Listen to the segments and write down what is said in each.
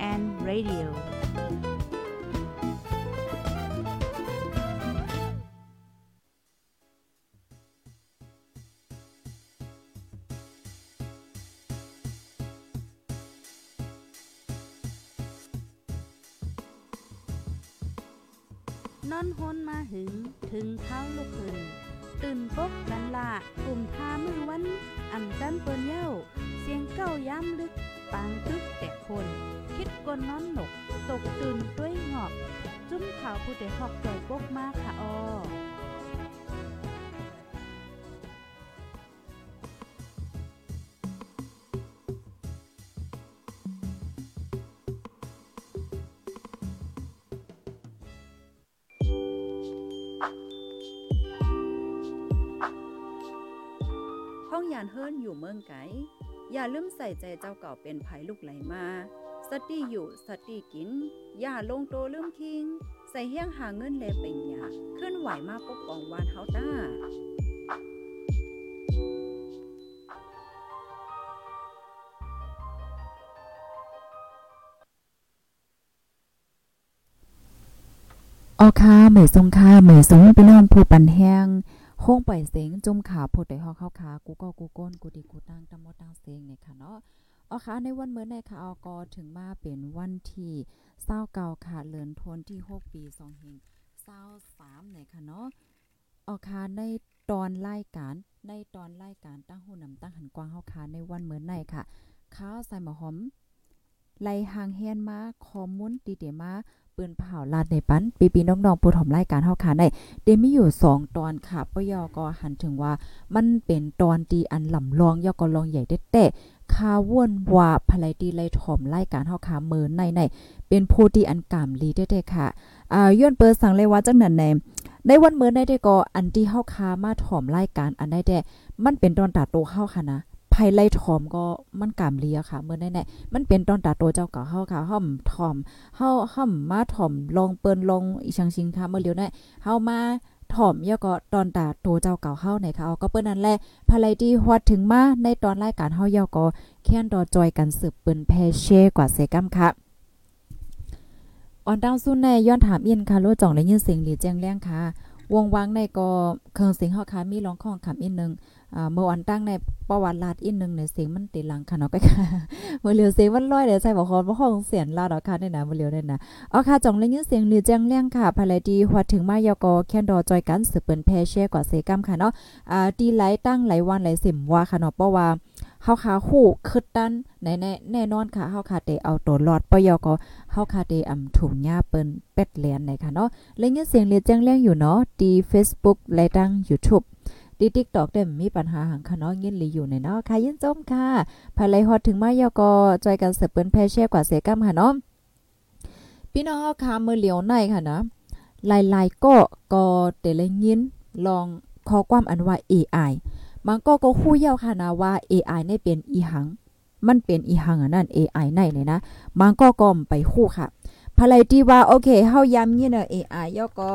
and Radio ยานเฮิรนอยู่เมืองไกอย่าลืมใส่ใจเจ้าเก่าเป็นภัยลูกไหลมา สติอยู่สติกิน อย่าลงโตลืมคิง ใส่เฮี้ยงหาเงินแลเป็นหยาขึ้นไหวมาปกป้องวานเฮาต้าออค่ะเหมยทรงค่ะเหมยทรงพี่น้องผู้ปันแห้ง โค้งปล่อยเสียงจุ่มขาผู้ใดฮอกเข้าขากูก็กูก้นกูดีกูตั้งตะมดตั้งเสียงเนี่ยค่ะเนาะออค่ะในวันเมื่อในค่ะออกถึงมาเป็นวันที่เศร้าเก่าค่ะเลือนทนที่ 6 ปี2เฮง23เนี่ยค่ะเนาะออค่ะในตอนรายการในตอนรายการตั้งหูนำตั้งหันกว้างเฮาค่ะในวันเมื่อในค่ะข้าวใส่หมอหอมไล่หางแฮนมาคอมมุนตีเดมา ปืนเผาลาดในปันปีปีน้องๆผู้ถมรายการเฮาค่ะได้เดมีอยู่ 2 ตอนค่ะปยอก็หันถึงว่ามันเป็นตอนตีอันลำลองยอก็ลองใหญ่เด็ดๆคาว่วนว่าภายตีไลถมรายการเฮาค่ะมือในในเป็นผู้ที่อันกามลีเด็ดๆค่ะอ่าย้อนเปิดสั่งเลยว่าจังนั้นในในวันเมื้อได้ได้ก็อันที่เฮาคามาถอมรายการอันได้แต่มันเป็นตอนตาโตเฮาค่ะนะ ภายไล่ถอมก็มันกามเลียค่ะเมื่อไหนๆมันเป็นตอนตาโตเจ้าเก่าเฮาค่ะห่อมถอมเฮาห่อมมาถอมลองเปิ้นลองอีชังชิงค่ะเมื่อเลียวได้เฮามาถอมยอก็ตอนตาโตเจ้าเก่าเฮาไหนค่ะเอาก็เปิ้นนั่นแหละภายไลที่ฮอดถึงมาในตอนรายการเฮายอก็แค้นดอจอยกันสืบเปิ้นแพเช่กว่าเซกัมค่ะออนดังซุนในย้อนถามอินค่ะโลจ่องได้ยินเสียงหลีแจ้งแรงค่ะ วงวังในก็เครื่องเสียงเฮาค่ะมีร้องข้องคำอีกนึงอ่าเมื่อวันตั้งในประวัติลาดอีกนึงเนี่ยเสียงมันติดหลังค่ะเนาะก็ค่ะเมื่อเหลียวเสียงมันลอยเดี๋ยวใส่บ่คอนบ่ห้องเสียงลาดอาค่ะได้นะเมื่อเหลียวได้นะเอาค่ะจ่องเลยยินเสียงหลีแจ้งแรงค่ะภายไลดีฮอดถึงมายอกอแคนดอจอยกันสืบเปิ้นแพแชร์กว่าเซกัมค่ะเนาะอ่าดีไหลตั้งไหลวันไหลสิมว่าค่ะเนาะเพราะว่า เฮาขาคู่คึดตันแน่ๆแน่นอนค่ะเฮาขาเตเอาตัวรอดปยก็เฮาขาเตอำถุงหญ้าเปิ้นเป็ดแลนไหนค่ะเนาะเลยยินเสียงเรียแจ้งแรงอยู่เนาะดี Facebook และดัง YouTube ดี TikTok ได้มีปัญหาหังค่ะเนาะยินหลีอยู่ในเนาะค่ะยินจมค่ะภายไลฮอดถึงมายอกอจอยกันเสิร์ฟเปิ้นแพแชร์กว่าเสกัมค่ะเนาะพี่น้องเฮาค่ะมือเหลียวในค่ะนะหลายๆก็ก็เตเลยยินลองขอความอันว่า AI มันก็ก็คู่เย้าค่ะนะว่า AI นี่เป็นอีหัง มันเป็นอีหังอันนั้น AI ในเลยนะมันก็ก็ไปคู่ค่ะภายไลที่ว่าโอเคเฮาย้ำยินเนาะ AI ยอก็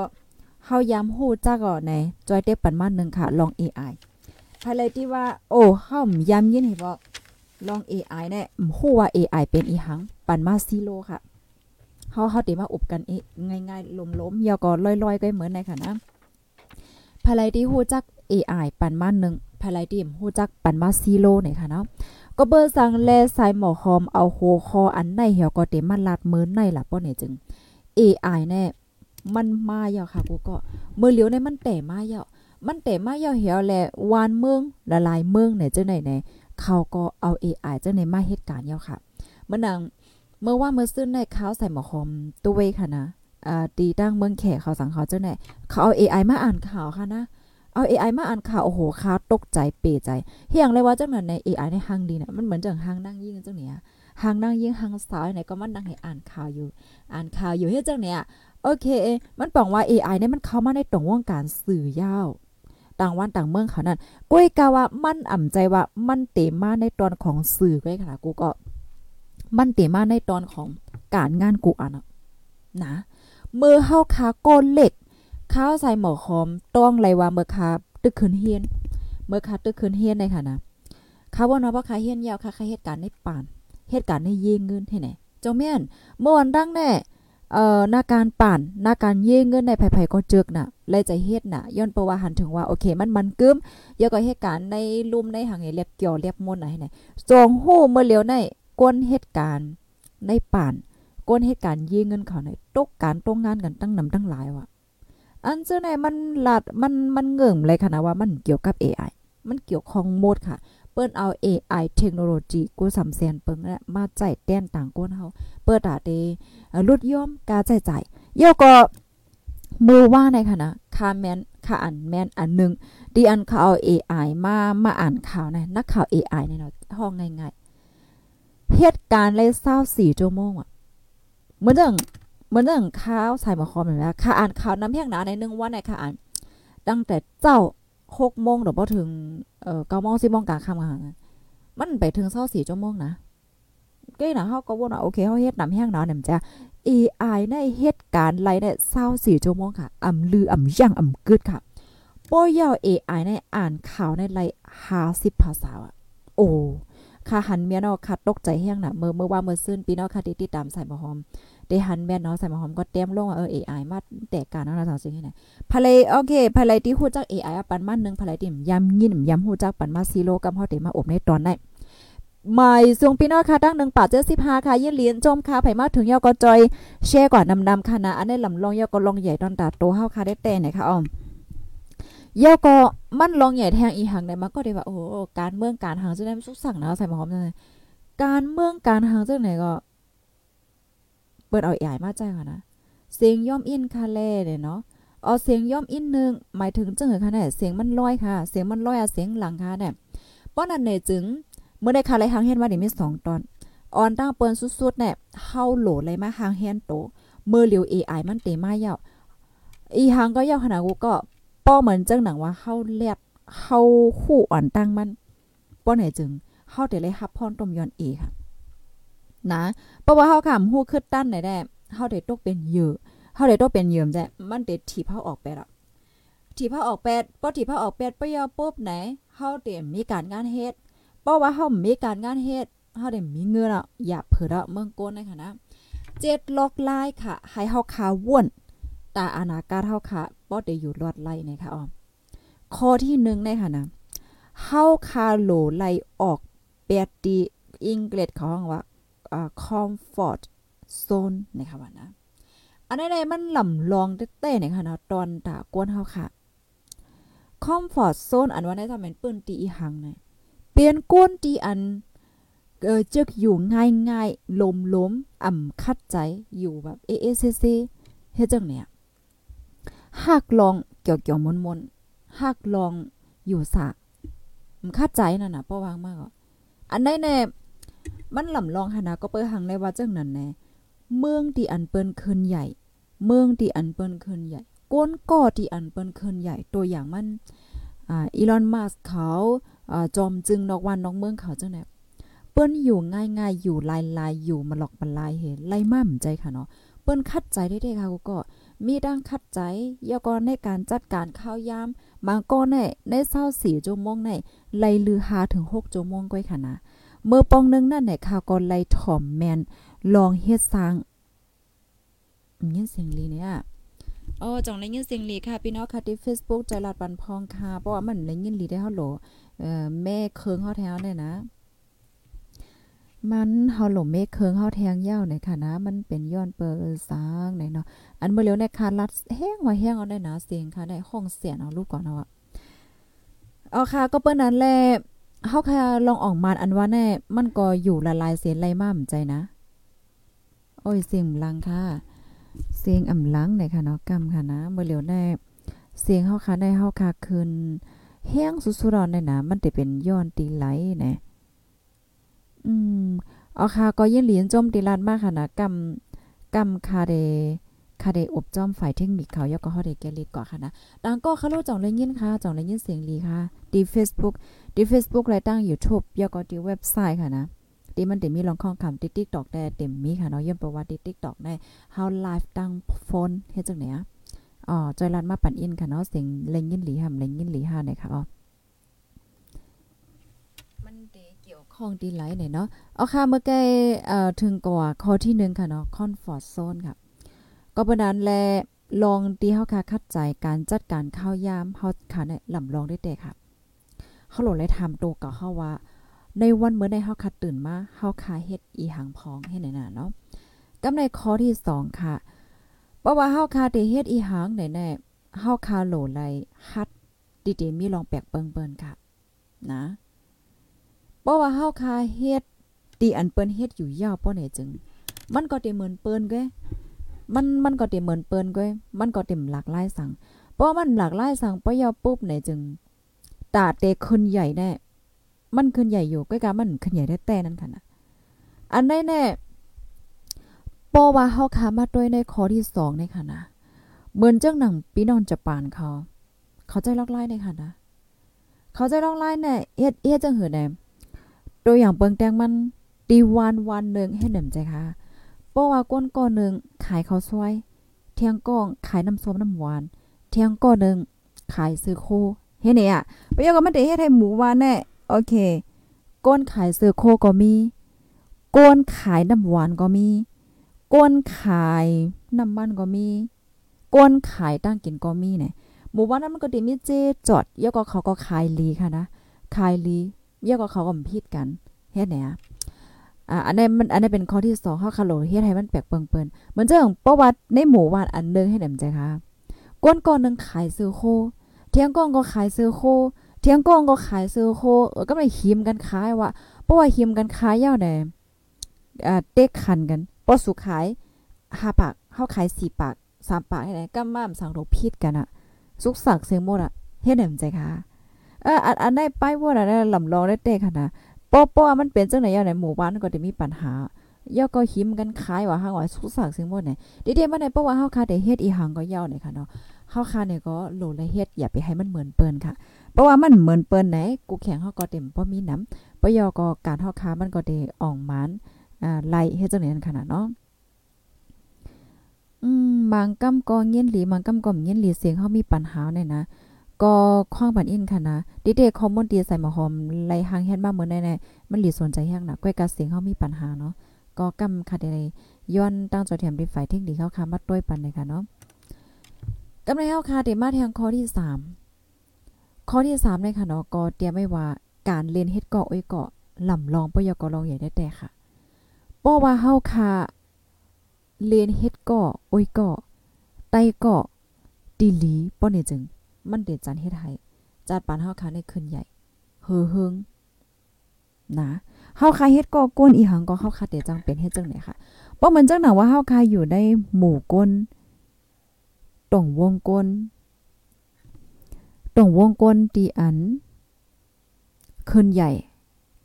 เฮาย้ำฮู้จักก่อนในจอยเต็ปันมาหนึ่งค่ะ ลอง AI ภายไลที่ว่า โอ้เฮาย้ำยินให้บ่ลอง AI เนี่ยฮู้ว่า AI เป็นอีหัง ปันมาซีโลค่ะเฮาเฮาติมาอบกันเอง่ายๆล้มๆยอก็ลอยๆก็เหมือนในค่ะนะภายไลที่ฮู้จัก AI ปันมาหนึ่ง ภายไลที่ฮู้จักปันมาซีโลเนี่ยค่ะเนาะก็เบอร์สั่งแลสายหมอคอมเอาโฮคออันในเหี่ยวก็เต็มมาลัดมือในล่ะป้อเนี่ยจึง AI แน่มันมาเยาค่ะกูก็มือเหลียวในมันแต่มาเยามันแต่มาเยาเหี่ยวแหละวานเมืองละลายเมืองเนี่ยจังไหนไหนเขาก็เอา AI จังไหนมาเหตุการณ์เยาค่ะเมื่อนังเมื่อว่าเมื่อซื้อในเขาใส่หมอคอมตัวเวค่ะนะอ่าตีตั้งเมืองแขกเขาสังเขาเจังไหนเขาเอา AI มาอ่านข่าวค่ะนะ เอา AI มาอ่านข่าวโอ้โหค้าตกใจเปใจเฮียงเลยว่าจังนั้นใน AI ในห้างดีเนี่ยมันเหมือนจังห้างนั่งยิ่งจังเนี้ยห้างนั่งยิ่งห้างสาวไหนก็มันนั่งให้อ่านข่าวอยู่ อ่านข่าวอยู่เฮ็ดจังเนี้ยโอเค มันปองว่า AI เนี่ยมันเข้ามาในตรงวงการสื่อยาวต่างวันต่างเมืองเขานั่นก้ยกาว่ามันอ่ำใจว่ามันเตมาในตอนของสื่อไว้ค่ะกูก็ มันเตมาในตอนของการงานกูอะนะนะมือเฮาคาโกนเหล็ก ข้าวใส่หมอคอมต้องไรว่าเมื่อคาตึกขึ้นเฮียน เมื่อคาตึกขึ้นเฮียนในค่ะนะข้าวว่าเนาะว่าคาเฮียนยาวคาคาเหตุการณ์ในป่านเหตุการณ์ในเยงเงินให้ไหนจงแม่นเมื่อวันดังแน่เอ่อนาการป่านนาการเย่เงินในไผๆก็เจอกน่ะเลยใจเฮ็ดน่ะย้อนประว่าหันถึงว่าโอเคมันมันกึมเยาก็เหตุการณ์ในลุ่มในหังเล็บเกี่ยวเล็บมนไหนจองฮู้เมื่อเลียวในก้นเหตุการณ์ในป่านก้นเหตุการณ์เย่เงินเขาในตกการตรงงานกันตั้งนำตั้งหลายว่ะ อันเจ้าไหนมันหลัดมันมันเงื่มเลยค่ะนะว่ามันเกี่ยวกับ AI มันเกี่ยวข้องหมดค่ะ เปิ้นเอา AI เทคโนโลยีกูสำแสนเปิงและมาใจแต้นต่างก้นเฮาเปิดอาเดลดย่อมกาใจใจเยาก็มือว่าในค่ะนะคาแมนค่าอ่านแมนอันนึงดีอันเขาเอา AI มามาอ่านข่าวนะนักข่าว AI เนี่ยเนาะห้องง่ายๆเหตุการณ์เลย24ชั่วโมงอะเหมือนเรื่อง เหมือนเรื่องข่าวใส่มาคอมเหมือนค่ะอ่านข่าวน้ำแห้งหนาในหนึ่งวันในค่ะอ่านตั้งแต่เจ้าหกโมงเดี๋ยวพอถึงเอ่อเก้าโมงสิบโมงกลางค่ำค่ะมันไปถึงเช้าสี่ชั่วโมงนะก็นะเฮาก็ว่าโอเคเฮาเฮ็ดน้ำแห้งหนาเนี่ยมันจะ AI ในเหตุการณ์ไรเนี่ยเศร้าสี่ชั่วโมงค่ะอ่ำลืออ่ำย่างอ่ำกึดค่ะป้อยาว AI ในอ่านข่าวในไรห้าสิบภาษาอะโอ้ค่ะหันเมียนาะค่ะตกใจแห้งน่ะเมื่อเมื่อว่าเมื่อซื่นปีนาะค่ะติดตามใส่บ่หอม ได้หันแม่เนาะใส่บ่หอมก็เต็มลงว่าเออ AI มาแตกการเนาะเราสิ่งที่ไหนภายโอเคภายที่ฮู้จัก AI ปันมานึงภายที่ยำยินยำฮู้จักปันมาซีโร่กับเฮาได้มาอบในตอนได้หมายสวงพี่น้องค่ะตั้งหนึ่งป่าเจ็ดสิบห้าค่ะยืนเหรียญจมค่ะไผมาถึงยอก็จอยแช่กว่านำนำค่ะนะอันนี้ลำลองยอก็ลองใหญ่ตอนตาโตเฮาค่ะได้แต่ไหนค่ะอ้อมยอก็มันลองใหญ่แทงอีหังได้มาก็ได้ว่าโอ้การเมืองการหางจังได๋สุกสั่งนะใส่หมอมจังได๋การเมืองการหางจังไหนก็ เปิดเอาใหญ่มาใจค่ะนะเสียงย่อมอินค่ะแลเนี่ยเนาะเอาเสียงย่อมอินนึงหมายถึงจังเหรอคะเนี่ยเสียงมันลอยค่ะ เสียงมันลอยอะเสียงหลังค่ะเนี่ยป้อนอันไหนจึงเมื่อได้คาไรหางเฮ็ดมาได้มี2ตอนออนตั้งเปิ้นสุดๆเนี่ยเฮาโหลเลยมาหางเฮ็นโตเมื่อเลียว AI มันเตมายาวอีหางก็เยาวขนาดกูก็ป้อเหมือนจังหนังว่าเฮาแลดเฮาคู่อ่อนตั้งมันป้อไหนจึงเฮาได้เลยรับพรต้มยอนเอค่ะ นะเพราะว่าเฮาคำฮู้ขึ้นตั้นได้แด้เฮาได้ตกเป็นเหยื่อเฮาได้ตกเป็นเหยื่อจ้มันได้ถีบเฮาออกไปแล้วถีบเฮาออกแปดพอถีบเฮาออกแปดปยอปุ๊บไหนเฮาเตรียมมีการงานเฮ็ดเพราะว่าเฮามีการงานเฮ็ดเฮาได้มีเงินอะอย่าเผิดอะเมืองโกนในค่ะนะเจ็ดล็อกลายค่ะ ให้เฮาขาว่นตาอนาคตเฮาค่ะบ่ได้อยู่รอดไล่นะคะอ๋อข้อที่1ในค่ะนะเฮาคาโลไลออกแปดดีอังกฤษเขาว่า อ่า comfort zone นะคะว่านะอันใดๆมันลำลองเต้ๆเนี่ยค่ะนะตอนตากวนเฮาค่ะ comfort zone อันว่าในทำเป็นปื้นตีอีหังเนี่ยเปลี่ยนก้นที่อันเออจึกอยู่ง่ายๆลมๆอ่ำคัดใจอยู่แบบเอเอซซเฮ็ดจังเนี่ยหักลองเกี่ยวๆมนๆหักลองอยู่สะมันคัดใจนั่นน่ะป้าวางมากอะอันใดแน่ มันลำลองหนาก็เปิ้หังในว่าจังนั้นแน่เมืองที่อันเปิ้นคืนใหญ่ เมืองที่อันเปิ้นคืนใหญ่ก้นก่อที่อันเปิ้นคืนใหญ่ตัวอย่างมันอ่าอีลอนมัสเขาจอมจึงนอกวันนอกเมืองเขาจังได๋เปิ้นอยู่ง่ายๆอยู่ลายๆอยู่มาหลอกบันลายเห็นไล่ม่ำใจค่ะเนาะเปิ้นคัดใจได้ๆค่ะกูก็มีดังคัดใจยาก็ในการจัดการข้าวยามบางก็ในใน24ชั่วโมงในไล่ลือ5ถึง6ชั่วโมงก้อยค่ะนะ เมื่อปองนึงนั่นเนี่ยข่าวก็ไล่ถ่อมแมนลองเฮ็ดสร้างยินเสียงลีเนี่ยอ๋อจ่องได้ยินเสียงลีค่ะพี่น้องค่ะที่ Facebook ใจลัดปันพองค่ะเพราะว่ามันได้ยินลีได้เฮาโหลเอ่อแม่เคิงเฮาแถวเนี่ยนะ มันเฮาหลมเมฆเคิงเฮาแทงยาวเนี่ยค่ะนะ มันเป็นย้อนเปิดสร้างเนี่ยเนาะอันเมื่อเร็วในคารัดแห้งว่าแห้งเอาได้นะเสียงค่ะได้ห้องเสียงเอาลูกก่อนเนาะเอาค่ะก็เปิ้นนั้นแหละ เฮาค่ะลองออกมาอันว่าแน่ มันก็อยู่ละลายเสียไล่มาใจนะ โอ้ยเสียงลังค่ะ เสียงอ่ำลังเนี่ยค่ะเนาะกำค่ะนะเมื่อเร็วแน่ เสียงเฮาค่ะได้เฮาค่ะคืนแห้งสุดๆรอนได้นะมันจะเป็นย้อนตีไหลนะอืมเอาค่ะก็ยินเหรียญจมตีลานมากค่ะนะกำกำคาเด คาเดอบจอมฝ่ายเทคนิคเขายกก็เฮาได้แกลิดก่อนค่ะนะดังก็คาโลจ่องเลยยินค่ะจ่องเลยยินเสียงลีค่ะดี Facebook ดี Facebook รตั้ง YouTube ยกก็ดีเว็บไซต์ค่ะนะที่มันเต็มมีลองข้องคำติ๊กติ๊กตอกได้เต็มมีค่ะเนาะย่อมประวัติติ๊กตอกได้เฮาไลฟ์ตั้งโฟนเฮ็ดจังไหนอะอ๋อจอยรันมาปั่นอินค่ะเนาะเสียงเล่งยินหลีหำเล่งยินหลีห้าเนี่ยค่ะอ๋อมันเดเกี่ยวข้องดีไหลเนี่ยเนาะเอาค่ะเมื่อไกลเอ่อถึงกว่าข้อที่1ค่ะเนาะคอนฟอร์ตโซนค่ะ ก็บ่นั้นแลลองตีเฮาค่ะคัดใจการจัดการข้าวยามเฮาค่ะเนี่ยลำลองได้แต่ค่ะเฮาหลดเลยถามโตกับเฮาว่า ในวันเมื่อใดเฮาคัดตื่นมาเฮาคาเฮ็ดอีหังพองเฮ็ดไหนน่ะเนาะกำในข้อที่2ค่ะเพราะว่าเฮาคาได้เฮ็ดอีหังไหนแน่เฮาคาโหลไลคัดดีๆมีลองแปลกเปิงๆค่ะ นะเพราะว่าเฮาคาเฮ็ดตีอันเปิ้นเฮ็ดอยู่ยาวป้อไหนจึง มันก็เต็มเหมือนเปิ้นเก้ มันมันก็เต็มเหมือนเปิ้นก้ยมันก็เต็มหลากหลายสั่งเพราะมันหลากหลายสั่งปยอปุ๊บไหนจึงตาเตขึ้นใหญ่แน่มันขึ้นใหญ่อยู่ก็กะมันขึ้นใหญ่ได้แต่นั่นค่ะนะอันใดแน่ปอว่าเฮาคามาด้วยในข้อที่2ในค่ะนะเหมือนเจ้าหนังพี่น้องจะปานเขา เขาใจลอกไล่ในค่ะนะเขาใจลอกไล่แน่เฮ็ดเฮ็ดจังหือแน่ตัวอย่างเปิงแตงมันตีวันวันหนึ่งให้หนำใจค่ะ เพราะว่าก้นก้อนหนึ่งขายข้าวซอยเที่ยงก้องขายน้ำส้มน้ำหวาน เที่ยงก้อนหนึ่งขายซื้อโคเฮ็ดเนี่ยไปยกกับมันได้เฮ็ดให้หมูหวานแน่โอเค ก้นขายซื้อโคก็มี ก้นขายน้ำหวานก็มี ก้นขายน้ำมันก็มี ก้นขายตั้งกินก็มีเนี่ยหมู่บ้านนั้นมันก็ด้มีเจจอดยกก็เขาก็ขายลีค่ะนะ ขายลียกก็เขาก็ผิดกันเฮ็ดแหน อ่าอันนี้มันอันนี้เป็นข้อที่2เฮาคาโลเฮ็ดให้มันแปลกเปิงๆเหมือนเจ้าประวัติในหมู่บ้านอันนึงให้หนมใจค่ะก้นก่อนนึงขายซื้อโค เที่ยงก้องก็ขายซื้อโค เที่ยงก้องก็ขายซื้อโคเออก็ไม่หิมกันขายว่าเพราะว่าหิมกันขายยาวแหน่อ่าเต็กคันกันบ่สุขาย5ปากเฮาขาย4ปาก3ปากให้ไหนก็ม่ามสังโรผิดกันอะสุกสักเสียงหมดอะเฮ็ดหนมใจค่ะเอออันอันได้ป้ายว่าได้ลำลองได้เต้ค่ะนะ ป้อป้อมันเป็นจังไหนย่าไหนหมู่บ้านก็จะมีปัญหาย่อก็หิมกันขายว่าห้างว่าสุสักเสียงหมดเนี่ยดิเดมาในป้อว่าเฮาคาได้เฮ็ดอีหังก็ยาวเนี่ยค่ะเนาะเฮาคาเนี่ยก็โหลละเฮ็ดอย่าไปให้มันเหมือนเปิ้นค่ะ เพราะว่ามันเหมือนเปิ้นไหนกูแข็งเฮาก็เต็มบ่มีน้ำปยอก็การเฮาคามันก็ได้อ่องมันอ่าไล่เฮ็ดจังไหนนั่นค่ะเนาะอืมบางกำก็เงียนหลีบางกำก็เงียนหลีเสียงเฮามีปัญหาเนี่ยนะ ก็คว้างบันอินค่ะนะดิเดคอมมอนตีใส่หมอหอมไล่หางเฮ็ดมาเหมือนแน่ๆมันหลีสนใจแฮงนะก้อยกะเสียงเฮามีปัญหาเนาะก็กำค่ะได้ย้อนตั้งจอเทียมไปฝ่ายเทคนิคเฮาค่ะมาด้วยปันเลยค่ะเนาะกำไรเฮาค่ะได้มาแทงข้อที่3ข้อที่3เลยค่ะเนาะก็เตรียมไว้ว่าการเล่นเฮ็ดเกาะอ้ยเกาะลำลองปยกลองใหญ่ได้แต่ค่ะเพราะว่าเฮาค่ะเล่นเฮ็ดเกาะอ้ยเกาะไตเกาะตีลีป้อนี่จึง มันเด็ดจันเฮ็ดให้จัดปานเฮาคาในคืนใหญ่เฮอเฮิงนะเฮาคาเฮ็ดก็ก้นอีหังก็เฮาคาเดจังเป็นเฮ็ดจังไหนค่ะบ่เหมือนจังหนังว่าเฮาคาอยู่ในหมู่ก้นตรงวงก้นตรงวงก้นตีอันคืนใหญ่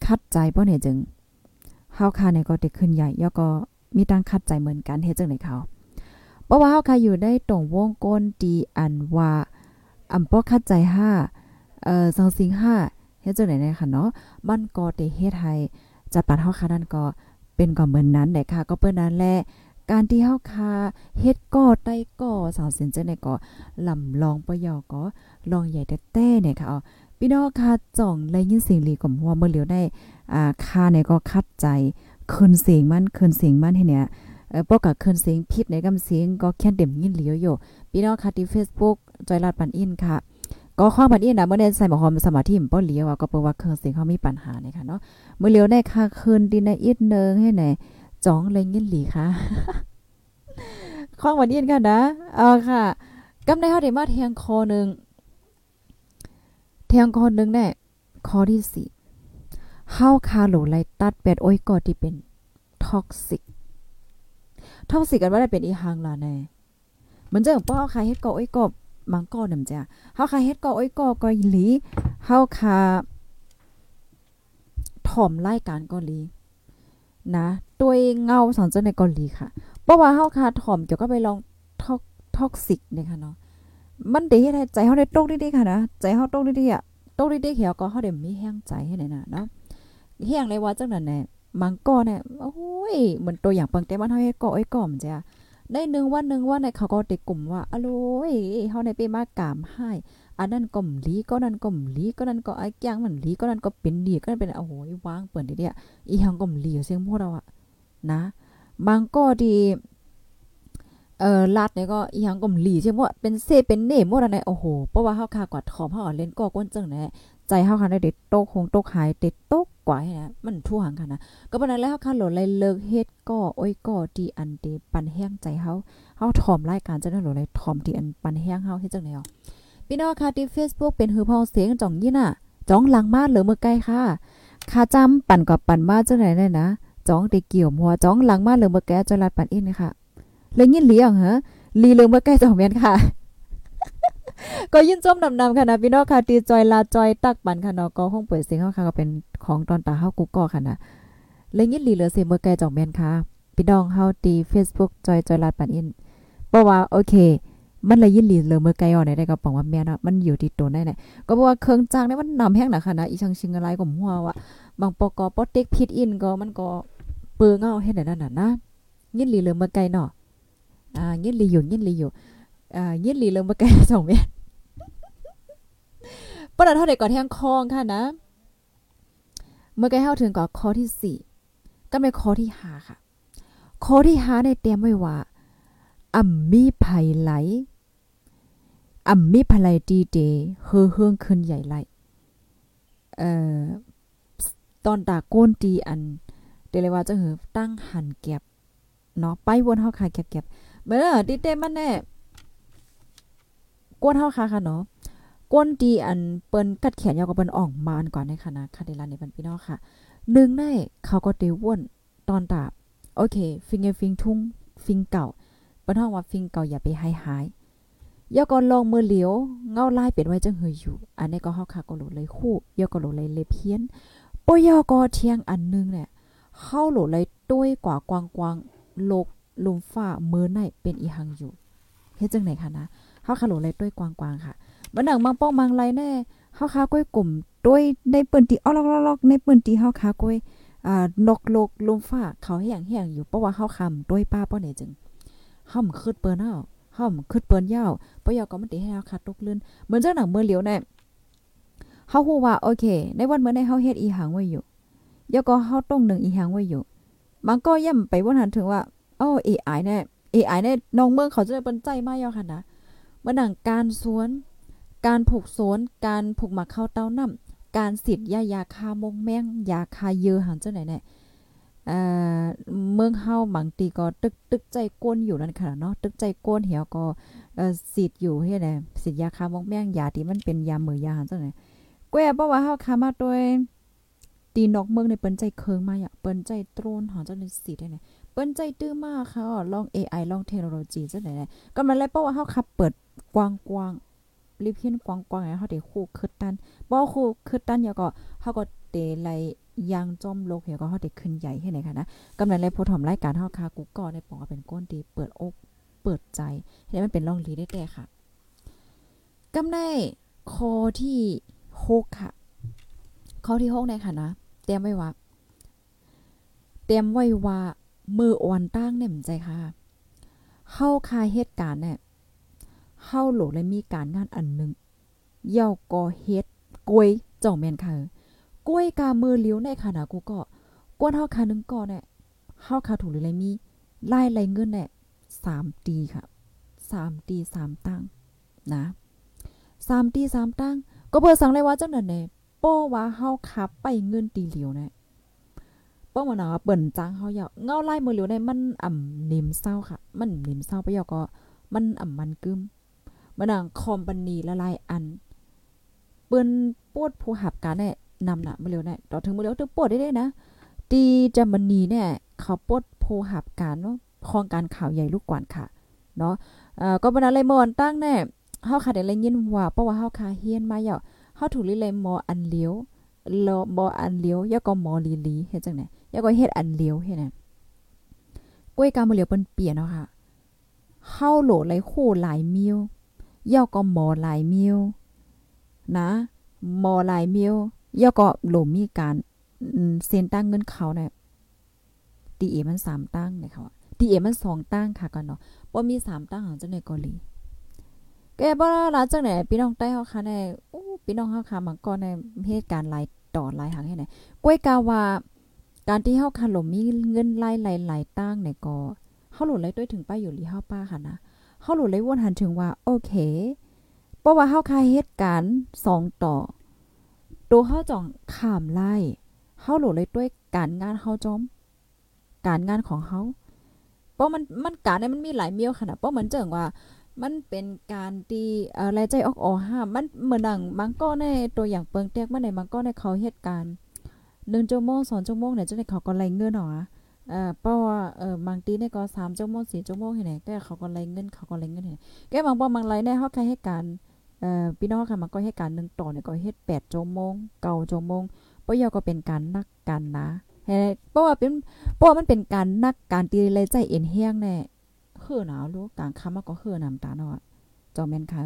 คัดใจบ่เนี่ยจึงเฮาคาเนี่ยก็ได้คืนใหญ่แล้วก็มีตั้งคัดใจเหมือนกันเฮ็ดจังไหนเขาเพราะว่าเฮาคาอยู่ได้ตรงวงก้นตีอันว่า อำป้อคัดใจห้าเอ่อสังสิงห้าเฮ็ดจังไหนเนี่ยค่ะเนาะมันก็ได้เฮ็ดให้จัดปัดเฮาค่ะนั่นก็เป็นก็เหมือนนั้นแหละค่ะ ก็เปิ้นนั้นแหละการที่เฮาคาเฮ็ดก่อใต้ก่อสาวเสินจังได๋ก็ลำลองปยอก็ลองใหญ่แต่แต่เนี่ยค่ะอ๋อพี่น้องค่ะจ่องได้ยินเสียงหลีก่อมหัวเมื่อเหลียวได้อ่าคาเนี่ยก็คัดใจคืนเสียงมันคืนเสียงมันให้เนี่ย เออปกกับคืนเสียงผิดในกำเสียงก็แค่เต็มยินเหลียวอยู่พี่น้องค่ะที่ Facebook จอยลาดปันอินค่ะก็ข้อบันอินนะเมื่อได้ใส่หมอหอมสมาธิมป้อเลี้ยวก็เปิดว่าเครื่องเสียงเขามีปัญหาเนี่ยค่ะเนาะเมื่อเลี้ยวได้ค่าคืนดินในอีกนึงให้ไหนจ้องเลยยินหลีค่ะข้อบันอินค่ะนะเอาค่ะกำในเฮาได้มาเทียงคอหนึ่งเทียงคอหนึ่งแน่ข้อที่4เฮาคาโหลไลตัดเป็ดโอ้ยก็ที่เป็นท็อกซิก ท็อกซิกันว่าได้เป็นอีหังล่ะแน่เหมือนเจังป้อคาเฮ็ดก็โอ้ยก็มังก็นำจ้ะเฮาคาเฮ็ดก็โอ้ยก็ก็อีหลีเฮาคาถ่อมรายการก็ลีนะตัวเงาสอนเจ้าในเกาหลีค่ะเพราะว่าเฮาคาถ่อมเกี่ยวก็ไปลองท็อกท็อกซิกเนี่ยค่ะเนาะมันได้เฮ็ดให้ใจเฮาได้ตกดีๆค่ะนะใจเฮาตกดีๆอะตกดีๆเหี่ยวก็เฮาได้มีแห้งใจให้ได้น่ะเนาะแห้งเลยว่าจังนั้นแหละ มังก็เนี่ยโอ้ยเหมือนตัวอย่างปังแต่มันเฮาเฮ็ดก็อ้อยก่อมจ้ะในหนึ่งวันหนึ่งวันในเขาก็ติกลุ่มว่าอโลยเฮาในไปมากามให้อันนั้นก็มลีก็นั่นก็มลีก็นั่นก็ไอ้ย่างมันลีก็นั่นก็เป็นดีก็เป็นโอ้โหวางเปิ่นเดียอีหังก็มลีเสียงพวกเราอะนะบางก็ดีเอ่อลาดเนี่ยก็อีหังก็มลีใช่บ่เป็นเซเป็นเน่หมดอันไหนโอ้โหเพราะว่าเฮาคากอดทอมเฮาเล่นก็ก้นจังแหน่ใจเฮาคันได้เด็ดโตคงโตหายเด็ดโตก กว่านะมันทั่วหังค่ะนะก็ปานนั้นแล้วเฮาคันโหลเลยเลิกเฮ็ดก็โอ้ยก็ดีอันเดปันแห้งใจเฮาเฮาถ่อมรายการจังได๋โหลเลยถ่อมดีอันปันแห้งเฮาเฮ็ดจังได๋อ๋อพี่น้องค่ะที่ Facebook เป็นหือพองเสียงจ่องยี่น่ะจ้องหลังมาเหลือเมื่อไกลค่ะค่าจำปั่นกับปั่นมาจังได๋ได้นะจ้องได้เกี่ยวหัวจ้องหลังมาเหลือเมื่อแกจรัดปั่นอินค่ะเลยยินเลี้ยงเหรอลีเหลือเมื่อไกลจ่องแม่นค่ะก็ยินจมนำๆค่ะนะพี่น้องค่ะตีจอยลาจอยตักปันค่ะเนาะก็ห้องเปิดเสียงเฮาค่ะก็เป็น ของตอนตาเฮากุกก็ค่ะนะเลยยินลีเหลือเสียเมื่อไกจ่องแมนค่ะพี่น้องเฮาตี Facebook จอยจอยลาดปันอินเพราะว่าโอเค มันเลยยินลีเหลือเมื่อไกลอ่อนได้ก็บอกว่าแม่นมันอยู่ที่ตัวได้แหละก็บอกว่าเครื่องจักรเนี่ยมันนำแห้งน่ะค่ะนะอีชังชิงอะไรก็หัวว่าบางปกอปเต็กพิดอินก็มันก็เปื้อเงาเฮ็ดได้นั่นน่ะนะยินลีเหลือเมื่อไกลเนาะอ่ายินลีอยู่ยินลีอยู่อ่ายินลีเหลือเมื่อไกลจ่องแม่นปนเท่าเด็กก่อนแทงคองค่ะนะ เมื่อกี้เฮาถึงก่อข้อที่สี่ก็เป็นข้อที่ห้าค่ะ ข้อที่ห้าในเตรียมไว้ว่าอ่ำมีภัยไหลอ่ำมีภัยไหลดีเดเฮือเฮืองขึ้นใหญ่ไหลเอ่อตอนตาโก้นตีอันเดเลยว่าจะหือตั้งหันแก็บเนาะไปวนเฮาค่ะแก็บๆเมื่อติเต้มันแน่กวนเฮาค่ะค่ะเนาะ ก้นดีอันเปิ้นกัดแขนยาวกับเปิ้นอ่องมาอันก่อนในคณะคาเดลานในบันพี่น้องค่ะหนึ่งในเขาก็เตว่นตอนตาโอเค ฟิงเงฟิงทุ่งฟิงเก่าเปิ้นฮ้องว่าฟิงเก่าอย่าไปหายหายยาก็ลองมือเหลียวเงาลายเป็นไว้จังเฮยอยู่ อันนี้ก็เฮาค่ะก็โหลเลยคู่ยาก็โหลเลยเลยเพี้ยนปยอก็เที่ยงอันนึงเนี่ยเข้าโหลเลยต้วยกว่ากวางๆโลกลุมฟ้ามือในเป็นอีหังอยู่เฮ็ดจังไหนคะนะเฮาค่ะโหลเลยต้วยกวางๆค่ะ บันหนังมังป้องมังไรแน่เฮาคาก้อยกลุ่มด้วยในเปิ้นที่อ้อลอกๆในเปิ้นที่เฮาคาก้อยอ่านกโลกลมฟ้าเขาให้อย่างแห้งอยู่เพราะว่าเฮาคำด้วยป้าป้อไหนจึงเฮาคึดเปิ้นเฮาเฮาคึดเปิ้นยาวปยอก็มันติให้เฮาคาตกลื่นเหมือนจังหนังเมื่อเหลียวแน่เฮาฮู้ว่าโอเค ในวันเมื่อในเฮาเฮ็ดอีหังไว้อยู่ยก็เฮาต้องหนึ่งอีหังไว้อยู่มันก็ย่ำไปบ่ทันถึงว่าอ้อ AI แน่ AI แน่น้องเมืองเขาจะเปิ้นใจมากยอค่ะนะมื่อหนังการสวน การผูกโซน การผูกหมักเข้าเต้าน้ำการสิทธยายาคามงแมงยาคาเยอหันจังไหนเนี่ยเออเมืองเฮาบางตีก็ตึกตึกใจก้นอยู่นั่นค่ะเนาะตึกใจก้นเหี่ยวก็เออสิทธิ์อยู่เฮ็ดแหละสิทธิ์ยาคามงแมงยาที่มันเป็นยามือยาหันจังไหนแก้บ่ว่าเฮาคามาโดยตีนอกเมืองในเปิ้นใจเคิงมาอย่าเปิ้นใจโตรนหันจังได๋สิทธิ์ได้เปิ้นใจตื้อมากค่ะลอง AI ลองเทคโนโลยีเจังไหนก็มันเลยเพราว่าเฮาขับเปิดกว้างๆ รีบเพียนกว้างๆให้เฮาได้คู่คึดตันบ่คู่คึดตันยาก็เฮาก็เตไลยางจอมโลกเหี่ยก็เฮาได้ขึ้นใหญ่ให้ไหนค่ะนะกำลังเลยผู้ถอมรายการเฮาค่ะกูก็ในปองเป็นก้นดีเปิดอกเปิดใจให้มันเป็นร่องลีได้แต่ค่ะกำในคอที่6ค่ะข้อที่6ในค่ะนะเตรียมไว้ว่าเตรียมไว้ว่ามืออ่อนตั้งเนี่ยมใจค่ะเฮาคาเหตุการณ์เนี่ย เฮาโหลและมีการงานอันหนึ่งเย่าก็เฮ็ดกล้วยจ่องแมนค่ะกล้วยกามือเลี้ยวในค่ะกูก็กวนเฮาคานึงก่อนเนี่ยเฮาคาถูกหรือไรมีรายไรเงินเนี่ย3ตีค่ะ3ตี3ตั้งนะ3ตี3ตั้ง ก็เปิดสังเลยว่าเจังนั้นแน่ป้อว่าเฮาขับไปเงินตีเหลียวเนี่ยป้อมันน่ะเปิ้นจังเฮาอยากเงาไล่มือเหลียวในมันอ่ำนิ่มเศร้าค่ะ มันนิ่มเศร้าไปยอก็มันอ่ำมันกึม มันนังคอมปานีละลายอัน เปิ้นปวดผู้หับการเนี่ยนำหนะมือเหลียวเนี่ยต่อถึงมือเหลียวถึงปวดได้ๆนะ ตีจามันนีเนี่ยเขาปวดผู้หับการเนาะคองการข่าวใหญ่ลูกกวนค่ะ เนาะเอ่อก็บ่นั้นเลยมอนตั้งแน่เฮาค่ะได้เลยยินว่าเพราะว่าเฮาคาเฮียนมาเยาะเฮาถูกลิเลยมออันเลี้ยวลอบออันเลี้ยวยาก็มอลีลีเฮ็ดจังได๋ยาก็เฮ็ดอันเลี้ยวเฮ็ดน่ะกล้วยกามือเหลียวเปิ้นเปลี่ยนเนาะค่ะเฮาโหลไหลคู่หลายมิว ย่อก็หมอหลายมิวนะหมอหลายมิวย่อก็หลมมีการเซ็นตั้งเงินเขาเนี่ยตีเอมัน3ตั้งเนี่ยค่ะดีเอมันสองตั้งค่ะก่อนเนาะบ่มีสามตั้งของจังได๋ก็ลีแกบ่ล่ะจังไหนพี่น้องใต้เฮาค่ะแน่โอ้พี่น้องเฮาค่ะมันก็ในเหตุการณ์หลายต่อหลายหังให้ไหนก้วยกาว่าการที่เฮาค่ะหลมมีเงินหลายหลายๆตั้งเนี่ยก็เฮาหลุดเลยด้วยถึงป้าอยู่ลีเฮาป้าค่ะนะ เฮาหลุดเลยวนหันถึงว่า โอเคเพราะว่าเฮาค่ะเหตุการณ์สองต่อ ตัวเฮาจ่องข้ามไล่เฮาหลุดเลยด้วยการงานเฮาจอม การงานของเฮาเพราะมันมันการเนี่ยมันมีหลายเมียวขนาดเพราะเหมือนเจิงว่ามันเป็นการตีเอ่อรายใจออกออห้ามมันเหมือนดังบางก็ในตัวอย่างเปิงเตียกมาในบางก็ในเขาเหตุการณ์1ชั่วโมง2ชั่วโมงเนี่ยจังได๋เขาก็ไล่เงินหรอ เอ่อเพราะว่าเอ่อบางทีเนี่ยก็3ชั่วโมง4ชั่วโมงเฮ็ดไหนแกเขาก็ไล่เงินเขาก็ไล่เงินเฮ็ดแกบางบ่บางไล่ในเฮาใครเหตุการเอ่อพี่น้องค่ะมันก็เหตุการณ์1ต่อเนี่ยก็เฮ็ด8ชั่วโมง9ชั่วโมงบ่ยอก็เป็นการนักกันนะเฮ็ดเพราะว่าเป็นเพราะว่ามันเป็นการนักการตีรายใจเอ็นแห้งแน่คือหนาวรู้กลางค่ำมันก็คือน้ำตาเนาะจอมแม่นค่ะ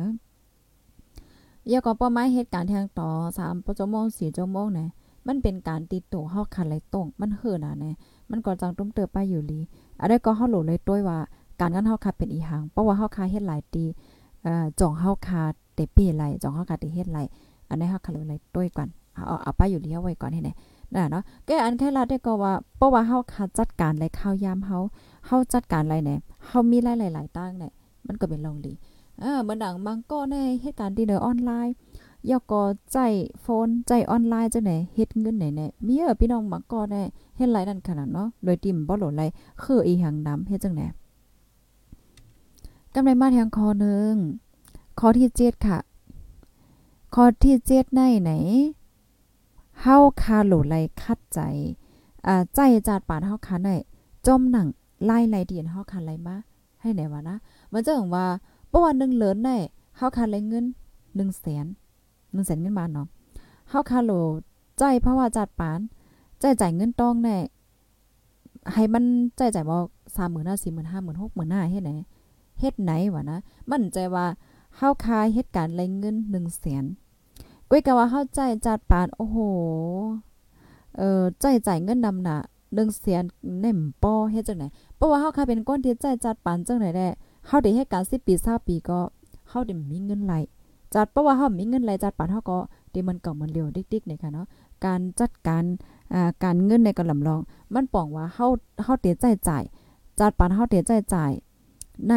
ยาก็ป้อไม้เหตุการณ์ทางต่อ3ชั่วโมง4ชั่วโมงเนี่ยมันเป็นการติดตัวเฮาคันไหลตรงมันคือน่ะแน่ มันก็จังตุ้มเติบไปอยู่ลีอันนี้ก็เฮาหลเลยต้วยว่า การงานเฮาคาเป็นอีหังเพราะว่าเฮาคาเฮ็ดหลายตีเอ่อจ่องเฮาคาเตเป้ไหลจ่องเฮาคาเตเฮ็ดไหลอันนี้เฮาคาเลยต้วยก่อนเอาเอาอาไปอยู่ลีเอาไว้ก่อนให้แน่น่ะเนาะแกอันแค่ละได้ก็ว่าเพราะว่าเฮาคาจัดการไหลข้าวยามเฮาเฮาจัดการไหลแน่เฮามีหลายๆตั้งเนี่ยมันก็เป็นลองลีเออเหมือนดังบางก็ในเหตุการณ์ที่เดอร์ออนไลน์ ยกก็ใจโฟนใจออนไลน์เจังไหนเฮ็ดเงินไหนเนี่ยมีเออพี่น้องมาก่อนเนี่ยเฮ็ดหลายนั่นขนาดเนาะโดยติ่มบ่หลนไหลคืออีหังน้ำเฮ็ดจังไหนกำไรมาแทงคอหนึ่งคอที่เจ็ดค่ะคอที่เจ็ดไหนไหนเฮาคาโหลไหคัดใจอ่าใจจาดปาดเฮาคาไหนจมหนังไล่ไหลเดียนเฮาคาไหลมาให้ไหนวะนะมันจะถึงว่าเมื่อวันหนึ่งเหลินได้เฮาคาไหลเงินหนึ่งแสน หนึ่งแสนเงินบาทเนาะเฮาคาโลใจเพราะว่าจัดปานใจจ่ายเงินต้องแน่ให้มันใจจ่ายบ่สามหมื่นห้าสี่หมื่นห้าหมื่นหกหมื่นห้าเฮ็ดไหนเฮ็ดไหนวะนะมั่นใจว่าเฮาคาเหตุการณ์ไรเงินหนึ่งแสนก้วยกะว่าเฮาใจจัดปานโอ้โหเออใจจ่ายเงินนำหนะหนึ่งแสนเน่มป้อเฮ็ดจังไหนเพราะว่าเฮาคาเป็นก้นที่ใจจัดปานจังไหนแหละเฮาได้เหตุการณ์สิบปีเศร้าปีก็เฮาได้มีเงินไหล จัดเพราะว่าเฮามีเงินไหลจัดปานเฮาก็ที่มันเก่ามันเร็วดิกๆนี่ค่ะเนาะการจัดการอ่าการเงินในก็ลำลอง มันป้องว่าเฮาเฮาเตียใจจ่ายจัดปานเฮาเตียใจจ่ายใน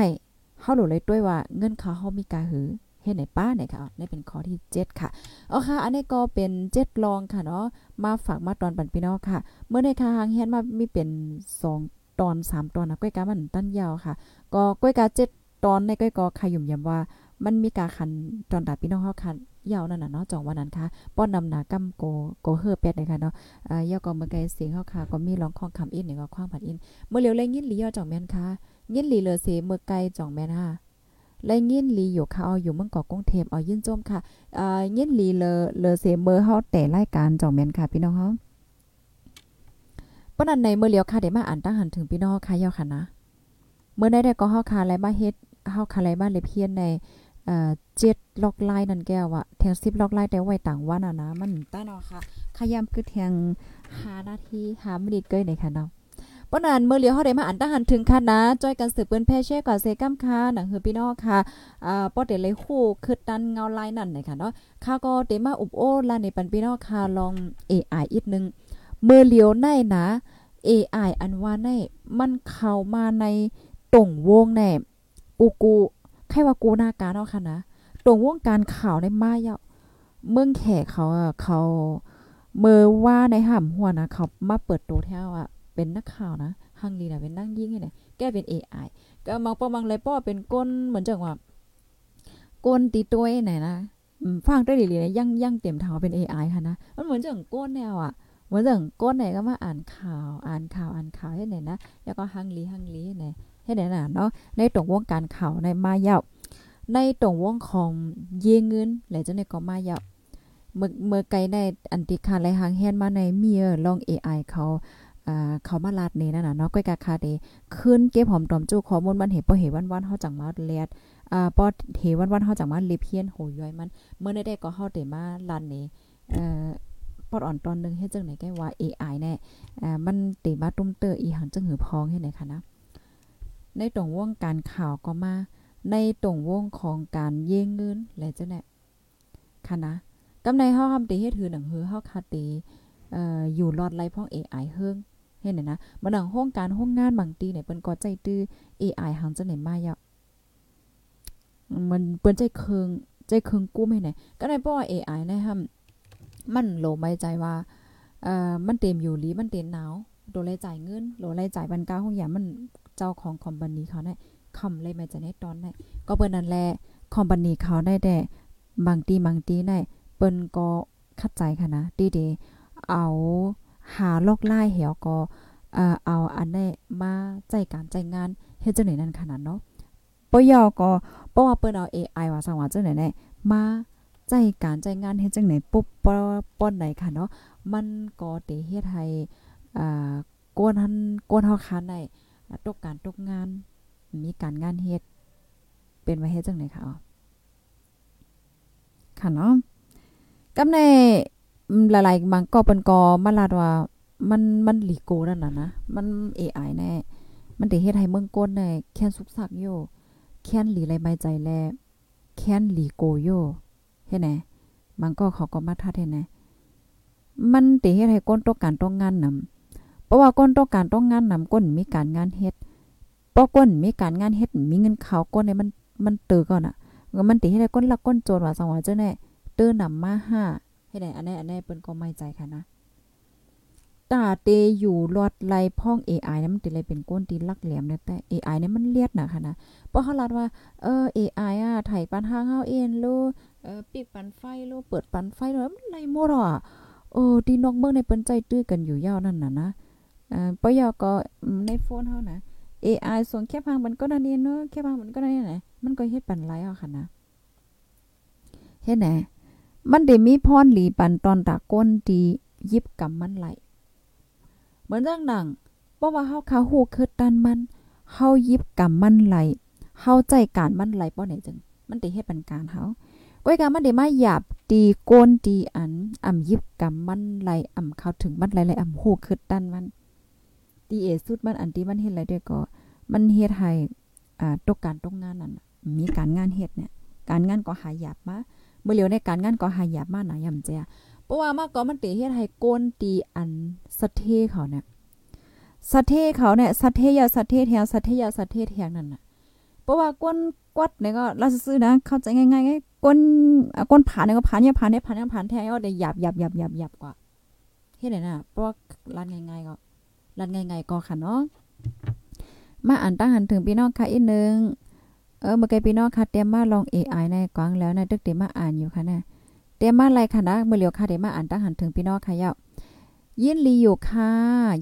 เฮารู้เลยด้วยว่าเงินเขาเฮามีกาหือเฮ็ดไหนป้าเนี่ยค่ะนี่เป็นข้อที่ 7 ค่ะเอาค่ะ อันนี้ก็เป็น7รองค่ะเนาะ มาฝากมาตอนปันพี่น้องค่ะ เมื่อในค่ะหางเฮ็ดมามีเป็น 2 ตอน 3 ตอนนะก้อยกามันตั้นยาวค่ะ ก็ก้อยกา7ตอนในก้อยก็ขยุ่มยำว่า มันมีกาคันตอนตาพี่น้องเฮาคันยาวนั่นน่ะเนาะจองวันนั้นค่ะป้อนนำหนากำโกโกเฮอเป็ดเลยค่ะเนาะอ่ายาก็เมื่อไกเสียงเฮาค่ะก็มีร้องของคำอินนี่ก็คว้างผัดอิน เมื่อเหลียวแลยินหลียอจ่องแม่นค่ะยินหลีเลอเสเมื่อไกจ่องแม่นค่ะแลยินหลีอยู่ค่ะเอาอยู่เมืองเกาะกรุงเทพเอายินจมค่ะอ่ายินหลีเลอเลอเสเมื่อเฮาแต่รายการจ่องแม่นค่ะพี่น้องเฮาป้อนนั้นในเมื่อเลียวค่ะได้มาอ่านตั้งหันถึงพี่น้องค่ะยาวค่ะนะเมื่อได้ได้ก็เฮาค่ะอะไรมาเฮ็ดเฮาค่ะอะไรมาเลยเพียนใน เอ่อ7ล็อกไลน์นั่นแก้วอะแทง10ล็อกไลน์แต่ไว้ต่างวันอะนะ มันต้านาะค่ะขยามคือแทง5นาที5มินิเก้ยในค่ะเนาะปนันเมื่อเลียวเฮาได้มาอ่านตั้งหันถึงค่ะนะจอยกันสืบเปิ้นแพ่แช่ก่อนเซกัมค่ะหนังเฮือพี่น้องค่ะอ่าป้อเดเลยคู่คือดันเงาลายนั่นนะคะเนาะค่าก็เตมาอุบโอลาในปันพี่น้องค่ะลอง AI อีกนึงเมื่อเลียวในนะ AI อันว่าในมันเข้ามาในตรงวงแน่กูกู ใครว่ากูหน้าการเนาะค่ะนะตรงวงการข่าวในมาเยาเมืองแขกเขาอะเขาเมื่อว่าในห่ำหัวนะเขามาเปิดตัวแถวอะเป็นนักข่าวนะฮังลีน่ะเป็นนั่งยิ่งไงเนี่ยแกเป็น AI ก็มองปอมังเลยป้อเป็นก้นเหมือนจังว่าก้นตีตัวไหนนะฟังได้ดีๆนะยังยังเต็มทางเป็น AI ค่ะนะมันเหมือนจังก้นแนวอะเหมือนจังก้นไหนก็มาอ่านข่าว อ่านข่าวอ่านข่าวให้ไหนนะแล้วก็ฮังลีฮังลีให้ไหน ให้ไหนน่ะเนาะในตรงวงการข่าวในมาเยาในตรงวงของเยเงินหลายจังได๋ก็มาเยาเมื่อเมื่อไกลในอันติคาไหลหางแฮนมาในเมียลอง AI เขาอ่าเขามาลาดนี่นั่นน่ะเนาะก้อยกาคาเดขึ้นเก็บหอมตอมจู้ข้อมูลมันเห็นบ่เห็นวันๆเฮาจังมาแลดอ่าบ่เห็นวันๆเฮาจังมาเลเพียนโหย่อยมันเมื่อได้ก็เฮาได้มาลานนี่เอ่อปอดอ่อนตอนนึงเฮ็ดจังไหนแกว่า AI แน่อ่ามันติมาตุ้มเตออีหังจังหือพองเฮ็ดไหนคะนะ ในตรงวงการข่าวก็มา ในตรงวงของการเย่งเงินและจังได๋ค่ะนะกำในเฮาทำติเฮ็ดถือหนังหือเฮาคาติเอ่ออยู่รอดไล่พ่อง AI เฮิงเห็นนะบ่หนังโรงการโรงงานบางตีเนี่ยเปิ้นก็ใจตื้อ AI หังจังได๋มาย่ะมันเปิ้นใจเคืองใจเคืองกู้ให้ไหนก็ได้เพราะว่า AI นะครับมันโลไม่ใจว่าเอ่อมันเต็มอยู่หรือมันเต็มหนาวโดนเลยจ่ายเงินโดนเลยจ่ายบันกาของอย่างมัน เจ้าของคอมพานีเขาได้คำเลยไม่จะในตอนได้ก็เปิ้นนั่นแหละคอมพานีเขาได้แต่บางตีบางตีได้เปิ้นก็คัดใจค่ะนะดีๆเอาหาลอกไล่เหี่ยวก็เอ่อเอาอันได้มาใจการใจงานเฮ็ดจังได๋นั่นขนาดเนาะปยอก็เพราะว่าเปิ้นเอา AI ว่าสังว่าจังได๋แน่มาใจการใจงานเฮ็ดจังได๋ปุ๊บป้อนไหนค่ะเนาะมันก็เตเฮ็ดให้อ่ากวนหันกวนเฮาคันได้ ตกการตกงาน มีการงานเฮ็ด เป็นว่าเฮ็ดจังได๋ค่ะค่ะเนาะกำในหลายๆบางก็เปิ้นก็มาลาดว่ามันมันหลีโกนั่นน่ะนะ มัน AI แน่ มันได้เฮ็ดให้เมืองก้นได้แค้นสุกสักโยแค้นหลีไรไม้ใจแลแค้นหลีโกโยเฮ็ดแหนบางก็เขาก็มาทัดเฮ็ดแหนมันได้เฮ็ดให้ก้นตกการต้องานนำ เพราะว่าก้นต้องการต้องงานนำก้นมีการงานเฮ็ดเพราะก้นมีการงานเฮ็ดมีเงินเขาก้นในมันมันเตือก่อนอะมันติเฮ็ดให้ก้นลักก้นโจรว่าสังว่าเจ้าแน่เตื้อนำมาห้าให้ได้อันนี้อันนี้เปิ้นก็ไม่ใจค่ะนะตาเตอยู่รอดไลพ่อง AI นั้นมันติเลยเป็นก้นตีลักแหลมแต่ AI เนี่ยมันเลียดนะค่ะนะเพราะเขาลัดว่าเออ AI อะไถปันทางเฮาเองโลเออปิกปันไฟโลเปิดปันไฟโลมันไล่หมดอะเออที่นอกเมืองในเปิ้นใจตื้อกันอยู่ยาวนั่นน่ะนะ ปยอก็ในโฟนเฮานะ AI ส่งแค่พังมันก็นั่นเองเนาะแค่พังมันก็นั่นแหละมันก็เฮ็ดปันไลเอะค่ะนะเฮ็ดแหนมันได้มีพรหลีปันตอนตะก้นดียิบกำมันไหลเหมือนจังดังเพราะว่าเฮาคาฮู้คือตันมันเฮายิบกำมันไหลเฮาใจการมันไหลบ่ไหนจังมันได้เฮ็ดปันการเฮาก้อยกามันได้มาหยาบตีก้นตีอันอ่ำยิบกำมันไหลอ่ำเข้าถึงมันไหลไหลอ่ำฮู้คือตันมัน ตีเอสุดมันอันที่มันเฮ็ดอะไรด้วยก็ มันเฮ็ดให้อ่าตกการตกงานนั่นมีการงานเฮ็ดเนี่ย การงานก็หายหยาบมาเมื่อเหลียวในการงานก็หายหยาบมาหนาย่ำแจเพราะว่ามาก็มันเตเฮ็ดให้โกนตีอันสะเทเขาเนี่ยสะเทเขาเนี่ยสะเทยาสะเทแถวสะเทยาสะเทแถวนั่นน่ะเพราะว่าก้นกวัดเนี่ยก็เราซื้อนะเข้าใจง่ายๆก้นก้นผ่านเนี่ยก็ผ่านเนี่ยผ่านเนี่ยผ่านเนี่ยผ่านแท้ก็ได้หยาบหยาบหยาบหยาบหยาบกว่าเฮ็ดได้น่ะเพราะว่ารันง่ายๆก็ รันง่ายๆก็ค่ะเนาะมาอ่านตั้งหันถึงพี่น้องค่ะอีกนึงเออเมื่อกี้พี่น้องค่ะเตรียมมาลอง AI ในกวางแล้วนะตึกเตรียมมาอ่านอยู่ค่ะนะเตรียมมาอะไรค่ะนะเมื่อเหลียวค่ะเตรียมมาอ่านตั้งหันถึงพี่น้องค่ะยายินลีอยู่ค่ะ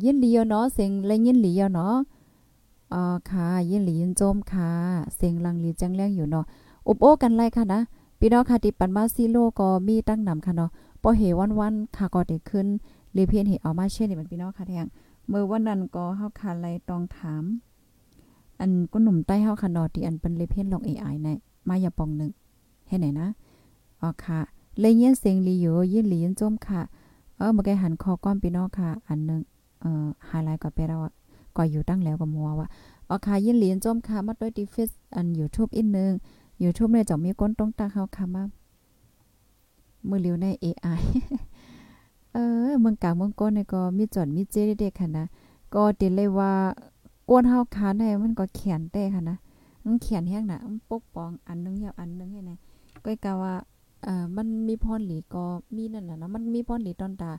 ยินลีเนาะเสียงเลยยินลีเนาะอ๋อค่ะ ยินลียินโจมค่ะ เสียงลังลีจังแรงอยู่เนาะอุบโอกันไรค่ะนะพี่น้องค่ะที่ปันมาซีโลก็มีตั้งนำค่ะเนาะพอเหวันๆค่ะก็ได้ขึ้นเรเพียนเหเอามาเช่นนี่มันพี่น้องค่ะแทง เมื่อวันนั้นก็เฮาค่ะไลต้องถาม อันก็หนุ่มใต้เฮาค่ะนอที่อันเป็นเลเพนลอง AI ในมาอย่าปองนึงให้ไหนนะอ๋อค่ะเลยเย็นเสียงลีอยู่ยินลียินจมค่ะเออเมื่อกี้หันคอก้อมพี่น้องค่ะ อันนึงเอ่อไฮไลท์ก็ไปแล้วก็อยู่ตั้งแล้วก็มัวว่าอ๋อค่ะยินลียินจมค่ะมาด้วยดิฟิสอัน YouTube อีกนึง YouTube เนี่ยจะมีก้นต้องตาเฮาค่ะมามือเลียวใน AI เออเมืองกลางเมืองก้นเนี่ยก็มีจอดมีเจเด็กๆค่ะนะก็ติเลยว่ากวนเฮาคานได้มันก็เขียนแต่ค่ะนะมันเขียนแฮงน่ะมันปกป้องอันนึงยวอันนึงให้นก็กะว่าเอ่อมันมีพรหลีก็มีนั่นน่ะนะมันมีพรหลีตอนตา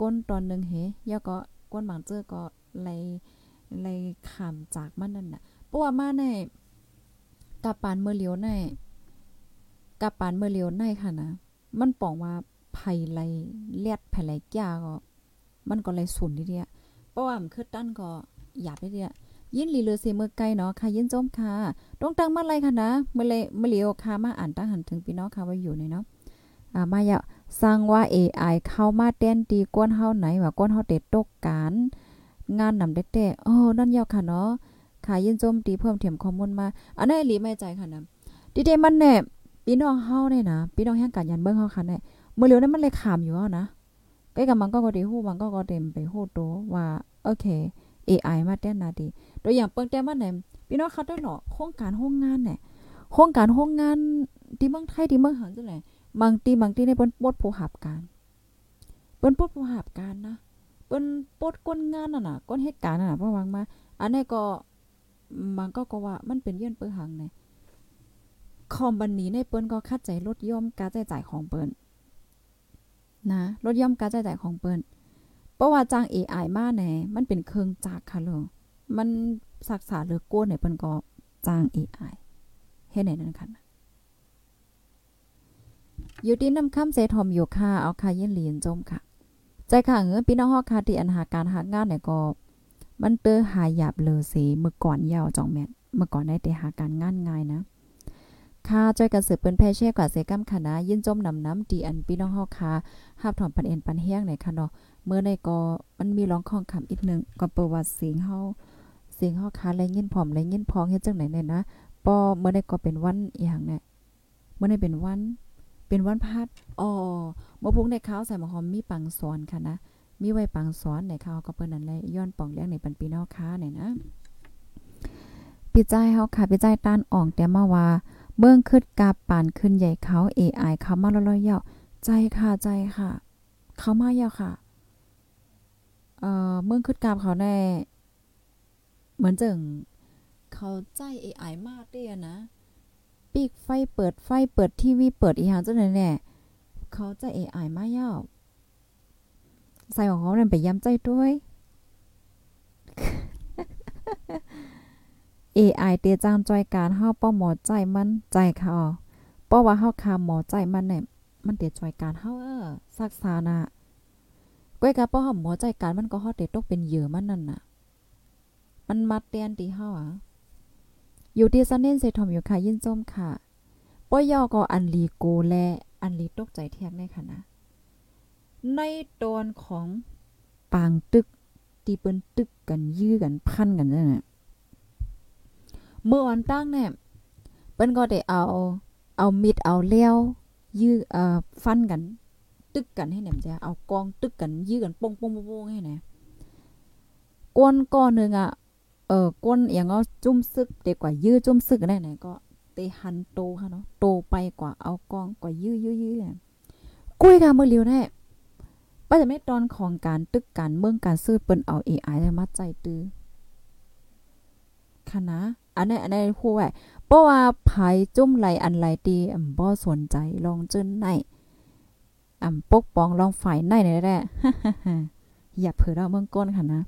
ก้นตอนนึงเฮยก็ก้นบางเจอก็ไลไลขามจากมันนั่นน่ะเพราะว่ามาในกะปานเมื่อเลียวในกะปานเมื่อเลียวในค่ะนะมันป้องว่า ไผไลเลียดไผไลแก่ก็มันก็เลยสุนทีเดียเพราะว่ามันคือตั้นก็หยาบทีเดียยินลีเลือเสเมื่อไกลเนาะค่ะยินจมค่ะต้องตั้งมาไรค่ะนะเมื่อเลยเมื่อเลียวค่ะมาอ่านตั้งหันถึงพี่น้องค่ะว่าอยู่ในเนาะอ่ามาอย่าสร้างว่า AI เข้ามาแต้นตีก้นเฮาไหนว่าก้นเฮาเด็ดตกการงานนำได้แต่โอ้นั่นยาวค่ะเนาะค่ะยินจมตีเพิ่มเถียมข้อมูลมา อันนั้นหลีไม่ใจค่ะนะดีเดมันแน่พี่น้องเฮาเนี่ยนะพี่น้องแห่งการยันเบิ่งเฮาค่ะเนี่ย เมื่อเลียวนั้นมันเลยขามอยู่เอานะใกล้กับมันก็ก็ด้ฮู้มันก็ก็เต็มไปฮู้โตว่าโอเค AI มาแต้นนาดีตัวอย่างเปิ้งแต่มันไหนพี่น้องเขาได้หรอโครงการโรงงานเนี่ยโครงการโรงงานที่เมืองไทยที่เมืองหังจังได๋บางทีบางทีในเปิ้นปดผู้หับการเปิ้นปดผู้หับการนะเปิ้นปดก้นงานน่ะน่ะก้นเหตุการณ์น่ะเพราะว่ามา อันนี้ก็มันก็ก็ว่ามันเป็นเยื่นเปิ้นหังเนี่ยคอมบันนี้ในเปิ้นก็คัดใจลดย่อมการใช้จ่ายของเปิ้น นะลดย่อมการใช้จ่ายของเปิ้นเพราะว่าจ้าง AI มาแหน่มันเป็นเครื่องจักรค่ะเลยมันศักษาเหลือก้นเนี่ยเปิ้นก็จ้าง AI เฮ็ดไหนนั่นค่ะอยู่ที่น้ำค่ำเสทอมอยู่ค่ะเอาค่ะยินเหรียญจมค่ะ ใจค่ะเงือพี่น้องฮอกค่ะที่อันหาการหางานเนี่ยก็มันเตอหายหยาบเลยสิเมื่อก่อนยาวจองแม่นเมื่อก่อนได้แต่หาการงานง่ายนะ ค่ะจอยกันสืบเปิ้นแพ่เช่กว่าเสกำคณะยินจมนำน้ำดีอันพี่น้องเฮาค่ะหับถอนปันเอ็นปันแห้งในค่ะเนาะเมื่อในก็มันมีร้องของคำอีกนึงก็ประวัติเสียงเฮาเสียงเฮาค่ะและยินพร้อมและยินพองเฮ็ดจังไหนเนี่ยนะปอเมื่อในก็เป็นวันอีหยังเนี่ยเมื่อในเป็นวัน เป็นวันพัดอ๋อมื่อพุงในข้าวใส่มอหอมมีปังสอนค่ะนะมีไว้ปังสอนในข้าวก็เปิ้นนั่นแหละย้อนป่องเลี้ยงในปันปีนอกค้าเนี่ยนะปิใจเฮาค่ะปิใจต้านอ่องแต่มาว่า เบิ่งขึ้นกาปานขึ้นใหญ่เขา AI เขามาลอยๆยาวใจค่ะใจค่ะ เขามายาวค่ะ เอ่อเมืองขึ้นกาบเขาแน่เหมือนจึงเขาใจ AI มากเด้นะปีกไฟเปิดไฟเปิดทีวีเปิดอีหยังจังได๋แน่เขาใจ AI มาเยาวใส่ของเขานั่นไปย้ำใจด้วย AI เตจางจอยการเฮาป้อหมอใจมันใจเขาป้อว่าเฮาคาหมอใจมันเนี่ยมันเตจอยการเฮาเออซักษานะก้อยกะป้อหมอใจการมันก็เฮาเตตกเป็นเหยื่อมันนั่นน่ะ มันมัดเตียนตีเฮาอะอยู่ที่ซันเน้นเซทอมอยู่ค่ะยินส้มค่ะป้อยอก็อันลีโกและอันลีตกใจเทียงในค่ะนะในตอนของปางตึกที่เปิ้นตึกกันยื้อกันพันกันนั่นน่ะ เมื่อวันตั้งเนี่ยเปิ้นก็ได้เอาเอามีดเอาเลี้ยวยื้อเอ่อฟันกัน ตึกกันให้แหนมจ้ะเอากองตึกกันยื้อกันโป้งๆๆให้แหนก้นก้อนนึงอะเออก้นอย่างเอาจุ่มซึกเด็กกว่ายื้อจุ่มซึกได้ไหนก็เตหันโตค่ะเนาะโตไปกว่าเอากองกว่ายื้อยื้อยื้อกุ้ยค่ะมื้อเลียวแน่ป้าจะไม่ตอนของการตึกการเมืองการซื้อเปิ้นเอา AI มาใจตื้อค่ะนะ อันนี้อันนี้ฮู้ไว้เพราะว่าไผจุ่มไหลอันไหลตีอ่ำบ่สนใจลองจนไหนอ่ำปกป้องลองฝ่ายไหนนี่แหละอย่าเผลอเราเมืองก้นค่ะนะ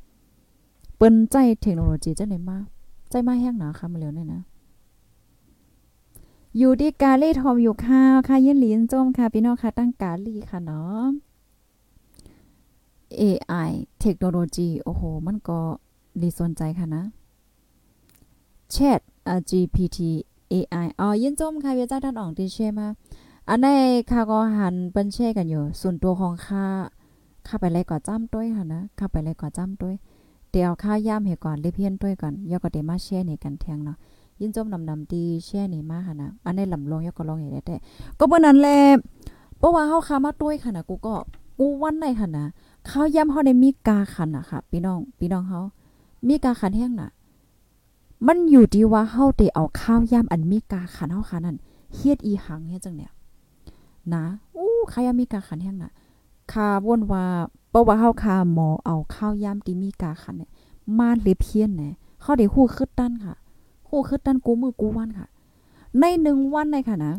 เปิ้นใจเทคโนโลยีจังได๋มาใจมาแห้งหนาค่ะมาแล้วหนี่นะอยู่ที่กาลีทอมอยู่ค่ะค่ะยินหลินจมค่ะพี่น้องค่ะตั้งกาลีค่ะเนาะ AI เทคโนโลยีโอ้โห มันก็ดีสนใจค่ะนะ Chat GPT AI อ๋อยินจมค่ะเวียจ้าท่านอ่องที่เช่มาอันในค่าก็หันเปิ้นแช่กันอยู่ ส่วนตัวของค่าค่าไปเลยก่อจ้ำต้วยค่ะนะค่าไปเลยก่อจ้ำต้วยเดี๋ยวค่าย่ามให้ก่อนเรียเพี้ยนต้วยก่อนยอก็เดมาแช่นี่กันแทงเนาะยินจมนำนำตีแช่นี่มาค่ะนะอันในลำลงยอก็ลองอย่างได้แต่ก็เปิ้นนั้นแหละเพราะว่าเฮาค้ามาต้วยค่ะนะกูก็กูวันในค่ะนะข้าวย่ำเฮาได้มีกาขันนะค่ะพี่น้องพี่น้องเฮามีกาขันแห้งน่ะ มันอยู่ที่ว่าเฮาได้เอาข้าวย่ำอันมีกาขันเฮาค่ะนั่นเฮ็ดอีหังเฮ็ดจังเนี่ยนะอู้ข้าวยำมีกาขันแห้งน่ะคาวนว่าเพราะว่าเฮาคาหมอเอาข้าวย่ำที่มีกาขันเนี่ยมาเลบเพียนแน่เฮาได้ฮู้คึดตั้นค่ะฮู้คึดตั้นกูมือกูวันค่ะ ในหนึ่งวันในค่ะนะ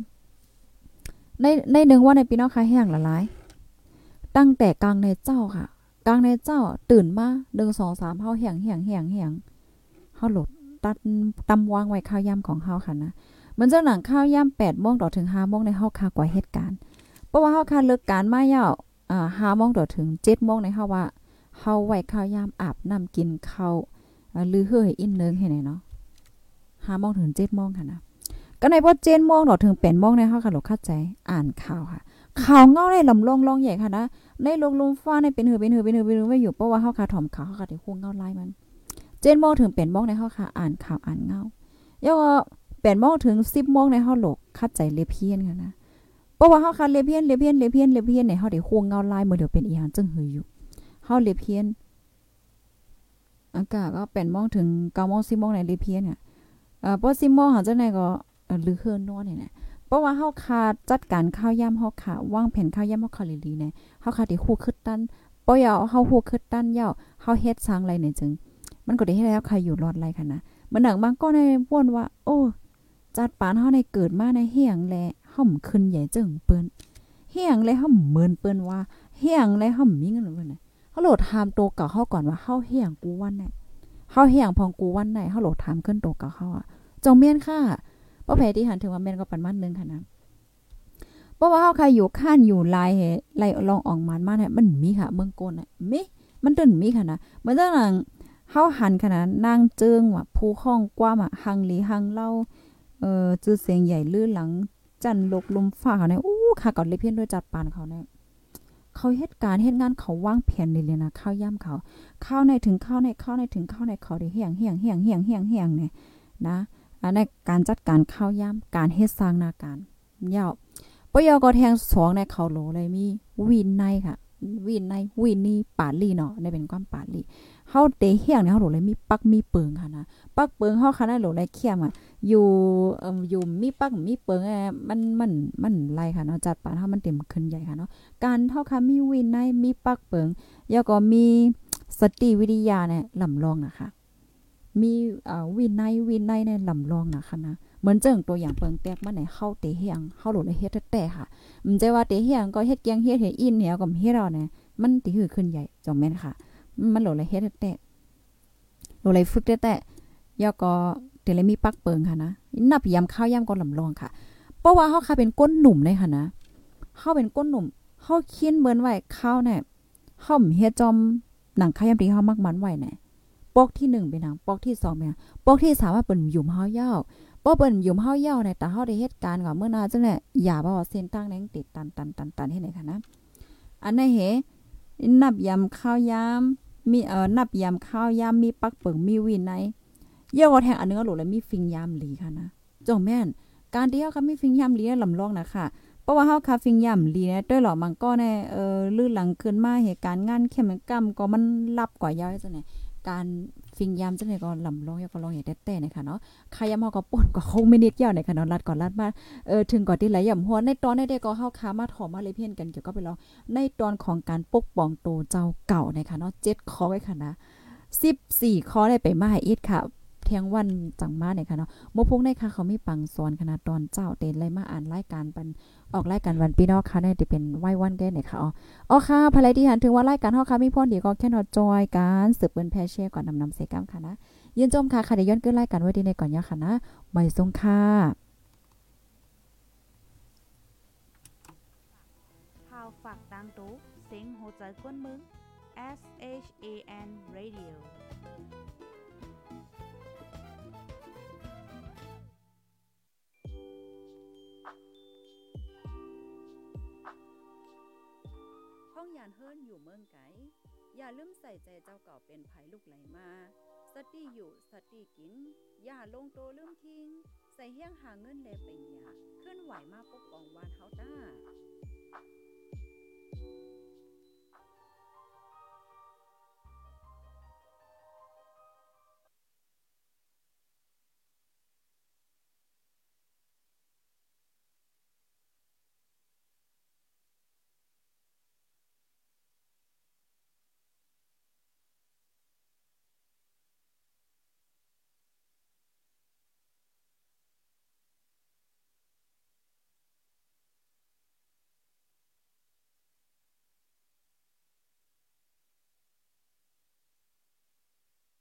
ในในหนึ่งวันในพี่น้องค่ะแห้งละลายตั้งแต่กลางในเจ้าค่ะ กลางในเจ้าตื่นมาหนึ่งสองสามเฮาแห้งแห้งแห้งแห้งเฮาหลด ตัดตำวางไว้ข้าวย่ำของเฮาค่ะนะเหมือนเจ้าหนังข้าวย่ำแปดโมงต่อถึงห้าโมงในเฮาคากว่าเหตุการณ์เพราะว่าเฮาคาเลิกการมายาวอ่าห้าโมงต่อถึงเจ็ดโมงในเฮาว่าเฮาไว้ข้าวย่ำอาบน้ำกินข้าวหรือเฮ้อินเนึงให้ไหนเนาะห้าโมงถึงเจ็ดโมงค่ะนะก็ในพอเจ็ดโมงต่อถึงแปดโมงในเฮาค่ะหลเข้าใจอ่านข่าวค่ะข่าวเงาในลำลงลองใหญ่ค่ะนะในลงลุมฟ้าในเป็นหือเป็นหือเป็นหือเป็นหือไว้อยู่เพราะว่าเฮาคาถ่อมข่าวเฮาคาได้ฮู้เงาลายมัน เจ็ดโมงถึงแปดโมงในเฮาคาอ่านข่าวอ่านเงาแล้วก็แปดโมงถึงสิบโมงในเฮาโหลกคัดใจเลเพียนค่ะนะเพราะว่าเฮาคาเลเพียนเลเพียนเลเพียนเลเพียนในเฮาได้ฮู้เงาลายมื้อเดียวเป็นอีหยังจึงหืออยู่เฮาเลเพียนอากาศก็แปดโมงถึงเก้าโมงสิบโมงในเลเพียนเนี่ยเอ่อปอซิโมเฮาจังได๋ก็ลือเฮือนนอนนี่แหละเพราะว่าเฮาขาจัดการข้าวยามเฮาขาวางแผนข้าวยามเฮาขาลีๆเนี่ยเฮาขาดที่ฮู้คึดตันบ่ยาวเฮาฮู้คึดตันยาวเฮาเฮ็ดสร้างไรเนี่ยจึง มันก็ได้ให้แล้วใครอยู่รอดไรค่ะนะมันหนังบางก็ในว่นว่า โอ้ จัดปานเฮาในเกิดมาในเฮียงแลห่อมขึ้นใหญ่จึงเปิ้นเฮียงแลห่อมเหมือนเปิ้นว่าเฮียงแลห่อมมีเงินเปิ้นน่ะเฮาโหลดถามโตเก่าเฮาก่อนว่าเฮาเฮียงกูวันไหนเฮาเฮียงพองกูวันไหนเฮาโหลดถามขึ้นโตเก่าเฮาอะจงเมียนค่ะบ่แพ้ที่หันถึงว่าแม่นก็ปันมันนึงค่ะนะเพราะว่าเฮาใครอยู่ข้านอยู่ลายเหไล่ลองอ่อกมันมาเนี่ยมันมีค่ะเมืองโกนน่ะมีมันตึนมีค่ะนะเมือนจัง เฮาหันขนาดนางเจิงว่าผู้ห้องกว้ามอะหังหลีหังเล่าเอ่อจื้อเสียงใหญ่ลื่นหลัง จันลกลมฟ้าเขาเนี่ยอู้ค่ะก่อนเลยเพี้ยนด้วยจัดปานเขาเนี่ยเขาเฮ็ดการเฮ็ดงานเขาวางแผนเลยเลยนะข้าวย่ำเขาข้าวในถึงข้าวในข้าวในถึงข้าวในเขาได้เฮียงเฮียงเฮียงเฮียงเฮียงเฮียงเนี่ยนะอันในการจัดการข้าวย่ำการเฮ็ดสร้างนาการยาวปยก็แทงสองในเขาโหลเลยมีวินในค่ะ วินในวินนี่ปาลี่เนาะได้เป็นความปาลี่ เฮาเตเฮียงเนี่ยเฮาโหลเลยมีปักมีเปิงค่ะนะปักเปิงเฮาค่ะได้โหลเลยเขียมอะอยู่เอ่ออยู่มีปักมีเปิงแอมันมันมันไล่ค่ะเนาะจัดปานเฮามันเต็มขึ้นใหญ่ค่ะเนาะการเฮาค่ะมีวินในมีปักเปิงแล้วก็มีสติวิทยาเนี่ยลำลองนะคะมีเอ่อวินัยวินัยในลำลองนะคะนะเหมือนเจิงตัวอย่างเปิงแตกมาไหนเข้าเตเฮียงเข้าหลเลยเฮ็ดแต่ค่ะมันจะว่าเตเฮียงก็เฮ็ดเกียงเฮ็ดเฮ็ดอินเนี่ยก็เฮ็ดเราเนี่ยมันติหือขึ้นใหญ่จอมแม่นค่ะ มันโหลอเลยเฮ็ดแต่โหลอเลยฝึกแต่แล้วก็เดี๋ยวเลยมีปักเปิงค่ะนะนับยำข้าวยำก็ลำลองค่ะ เพราะว่าเฮาค่ะเป็นก้นหนุ่มเลยค่ะนะเฮาเป็นก้นหนุ่มเฮาเคียนเบิ่นไว้ข้าวเนี่ยเฮาเฮ็ดจอมหนังข้าวยำที่เฮามักมันไว้เนี่ยปอกที่1เป็นหนังปอกที่2เป็นหนังปอกที่3ว่าเปิ้นหยุ่มเฮายาวบ่เปิ้นหยุ่มเฮายาวเนี่ยแต่เฮาได้เฮ็ดการณ์ก็เมื่อนาจังเนี่ยอย่าบ่ว่าเส้นตั้งแดงติดตันตันตันตันเฮ็ดไหนค่ะนะ อันนั้นเหนับยำข้าวยำ มีเอ่อนับยำข้าวยำมีปักเปิงมีวินในเยี่ยวแทงอันนึงก็หลุดแล้วมีฟิงยามหลีค่ะนะจงแม่น การที่เฮาค่ะมีฟิงยามหลีลำลองนะค่ะเพราะว่าเฮาค่ะฟิงยามหลีเนี่ยด้วยหรอมันก็แน่เอ่อลื่นหลังขึ้นมาเหตุการณ์งานเข้มกำก็มันรับกว่ายาวจังไหนการ ฟิงยามจังไหนก็ลำลองยาก็ลองอย่างแต่ๆนะคะเนาะใครยามเฮาก็ป่นก็คงไม่นิดยาวนะค่ะเนาะรัดก่อนรัดมาเออถึงก่อนที่ไหลย่ำหัวในตอนได้ก็เฮาค้ามาถอมาเลยเพี้ยนกันเกี่ยวกับไปลองในตอนของการปกป้องโตเจ้าเก่านะคะเนาะ7ข้อไว้ค่ะนะ14ข้อได้ไปมาให้อีกค่ะ ทียงวันจังมาเนี่ยค่ะเนาะโมพุงในค่ะเขามีปังสอนขนาดตอนเจ้าเต้นไล่มาอ่านรายการปันออกรายการวันพี่น้องค่ะได้จะเป็นไหว้วันได้เนี่ยค่ะอ๋ออ๋อค่ะภายที่หันถึงว่ารายการเฮาค่ะมีพ่นดีก็แค่นอจอยการสืบเปิ้นแพเช่ก่อนนำนำเสกรรมค่ะนะยืนจมค่ะค่ะเดี๋ยวย้อนขึ้นรายการไว้ดีในก่อนยาค่ะนะใบทรงค่ะข่าวฝากดังตู้เสียงโหใจกวนมึง S H A N Radio ห้องยานเฮิรนอยู่เมืองไกอย่าลืมใส่ใจเจ้าเก่าเป็นภัยลูกไหลมา สติอยู่สติกิน อย่าลงโตลืมทิ้ง ใส่เฮี้ยงหาเงินแลไปหยาขึ้นไหวมาปกป้องวานเฮาต้า